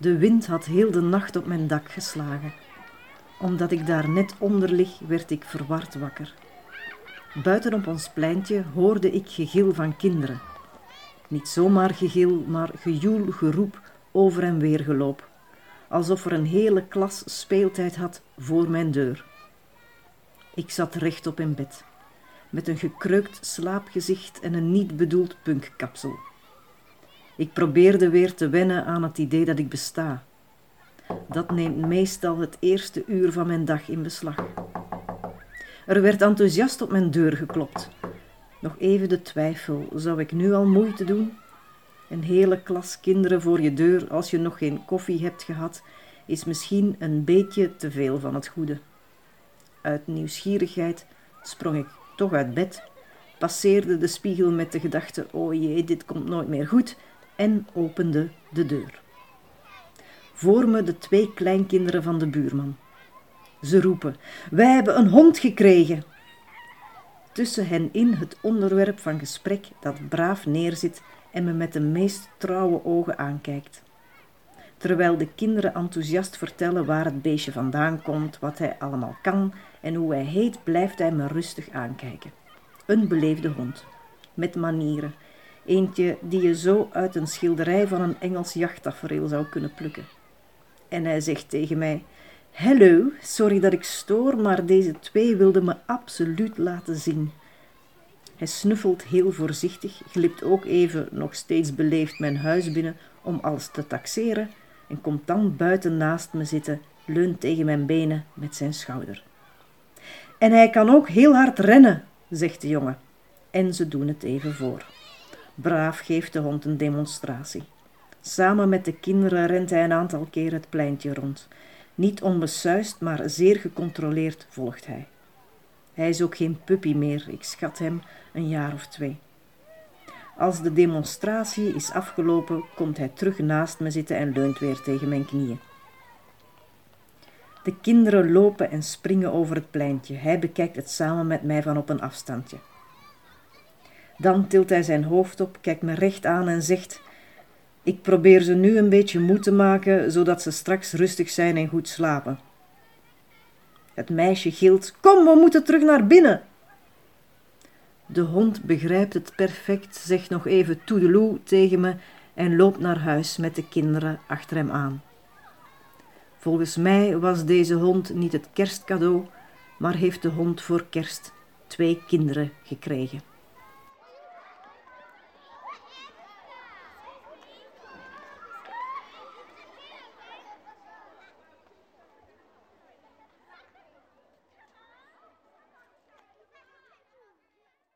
De wind had heel de nacht op mijn dak geslagen. Omdat ik daar net onder lig, werd ik verward wakker. Buiten op ons pleintje hoorde ik gegil van kinderen. Niet zomaar gegil, maar gejoel, geroep, over en weer geloop. Alsof er een hele klas speeltijd had voor mijn deur. Ik zat rechtop in bed, met een gekreukt slaapgezicht en een niet bedoeld punkkapsel. Ik probeerde weer te wennen aan het idee dat ik besta. Dat neemt meestal het eerste uur van mijn dag in beslag. Er werd enthousiast op mijn deur geklopt. Nog even de twijfel, zou ik nu al moeite doen? Een hele klas kinderen voor je deur als je nog geen koffie hebt gehad, is misschien een beetje te veel van het goede. Uit nieuwsgierigheid sprong ik toch uit bed, passeerde de spiegel met de gedachte: oh jee, dit komt nooit meer goed, en opende de deur. Voor me de twee kleinkinderen van de buurman. Ze roepen: Wij hebben een hond gekregen. Tussen hen in het onderwerp van gesprek dat braaf neerzit en me met de meest trouwe ogen aankijkt. Terwijl de kinderen enthousiast vertellen waar het beestje vandaan komt, wat hij allemaal kan en hoe hij heet, blijft hij me rustig aankijken. Een beleefde hond, met manieren. Eentje die je zo uit een schilderij van een Engels jachttafereel zou kunnen plukken. En hij zegt tegen mij: Hallo, sorry dat ik stoor, maar deze twee wilden me absoluut laten zien. Hij snuffelt heel voorzichtig, glipt ook even, nog steeds beleefd, mijn huis binnen om alles te taxeren en komt dan buiten naast me zitten, leunt tegen mijn benen met zijn schouder. En hij kan ook heel hard rennen, zegt de jongen. En ze doen het even voor. Braaf geeft de hond een demonstratie. Samen met de kinderen rent hij een aantal keer het pleintje rond. Niet onbesuist, maar zeer gecontroleerd volgt hij. Hij is ook geen puppy meer, ik schat hem een jaar of twee. Als de demonstratie is afgelopen, komt hij terug naast me zitten en leunt weer tegen mijn knieën. De kinderen lopen en springen over het pleintje. Hij bekijkt het samen met mij van op een afstandje. Dan tilt hij zijn hoofd op, kijkt me recht aan en zegt: Ik probeer ze nu een beetje moe te maken, zodat ze straks rustig zijn en goed slapen. Het meisje gilt: Kom, we moeten terug naar binnen. De hond begrijpt het perfect, zegt nog even toedeloe tegen me en loopt naar huis met de kinderen achter hem aan. Volgens mij was deze hond niet het kerstcadeau, maar heeft de hond voor kerst twee kinderen gekregen.